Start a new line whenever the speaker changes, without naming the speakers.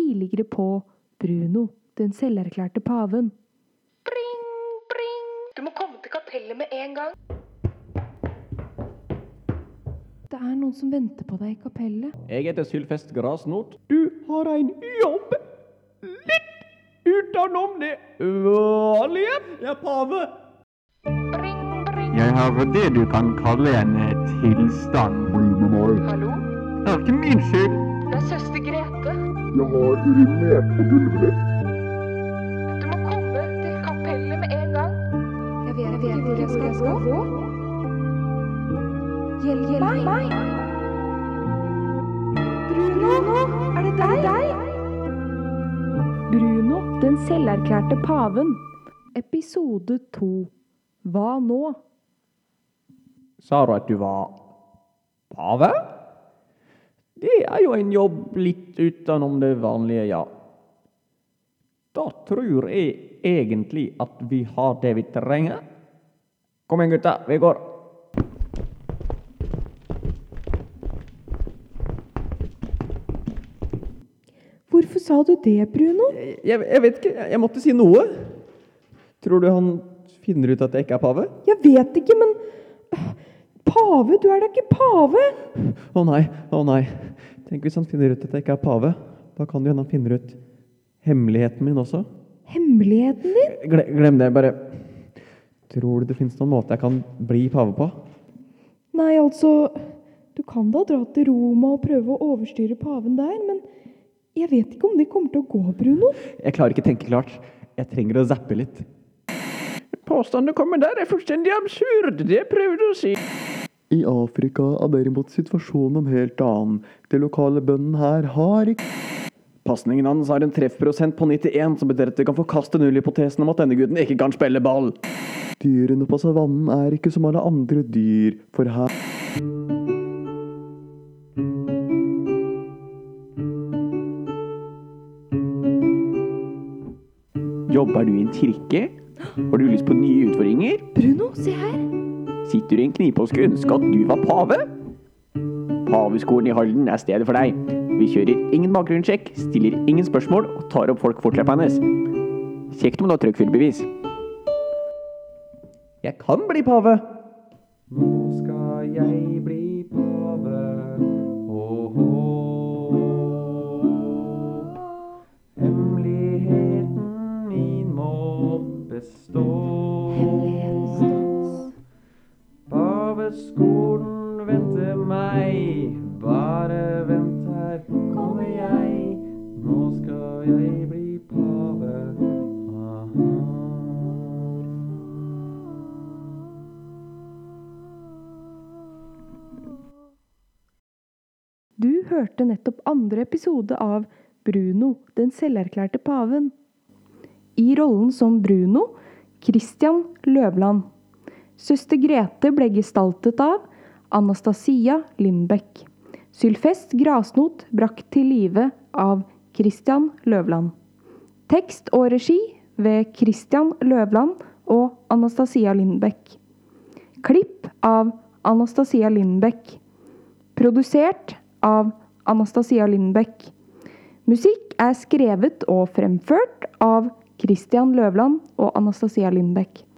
tidligere på Bruno, den selverklærte paven.
Bring, bring. Du må komme til kapellet med en gang.
Det er noen som venter på deg i kapellet.
Jeg heter Sylfest Grasnot. Du har en jobb litt utenom det vanlige. Er pave.
Bring, bring.
Jeg har det du kan kalle en tilstand.
Hallo?
Det er ikke min skyld.
Det er.
Jeg har urinert på gulvet.
Du må komme til kapellet med en gang.
Jeg vet, ikke hvor jeg skal, gå. Hjelp meg! Bruno, er det deg? Bruno, den selverklærte paven. Episode to. Hva nå?
Sa du at du var pave? Det er jo en jobb litt utenom det vanlige, ja. Da tror jeg egentlig at vi har det vi trenger. Kom igjen, gutta. Vi går.
Hvorfor sa du det, Bruno?
Jeg, jeg vet ikke. Jeg måtte si noe. Tror du han finner ut at jeg ikke er pave?
Jeg vet ikke, men øh, Pave? Du er da ikke pave?
Å nei, å nei. Tenk hvis han finner ut at jeg ikke er pave. Da kan det hende han finner ut hemmeligheten min også.
Hemmeligheten din?
Gle, glem det, bare. Tror du det finnes noen måte jeg kan bli pave på?
Nei, altså Du kan da dra til Roma og prøve å overstyre paven der, men jeg vet ikke om det kommer til å gå, Bruno.
Jeg klarer ikke tenke klart. Jeg trenger å zappe litt. Påstanden du kommer der, er fullstendig absurd. Det prøvde du å si.
I Afrika er derimot situasjonen en helt annen. De lokale bøndene her har ikke
Pasningen hans har en treffprosent på 91, som betyr at vi kan forkaste nullhypotesen om at denne gutten ikke kan spille ball.
Dyrene på savannen er ikke som alle andre dyr, for her
Jobber du i en kirke? Har du lyst på nye utfordringer?
Bruno, se her.
Sitter du i en knipe og skulle ønske at du var pave? Paveskolen i Halden er stedet for deg. Vi kjører ingen bakgrunnssjekk, stiller ingen spørsmål og tar opp folk fortløpende. Kjekt om du har trøkkfyllbevis. Jeg kan bli pave. Nå skal jeg bli pave. Ho-ho. Hemmeligheten min må bestå. Paveskolen venter meg. Bare vent her, kommer jeg. Nå skal jeg bli pave. Aha.
Du hørte nettopp andre episode av Bruno, den selverklærte paven. I rollen som Bruno, Christian Løvland. Søster Grete ble gestaltet av Anastasia Lindbekk. Sylfest Grasnot brakt til live av Christian Løvland. Tekst og regi ved Christian Løvland og Anastasia Lindbekk. Klipp av Anastasia Lindbekk. Produsert av Anastasia Lindbekk. Musikk er skrevet og fremført av Christian Løvland og Anastasia Lindbekk.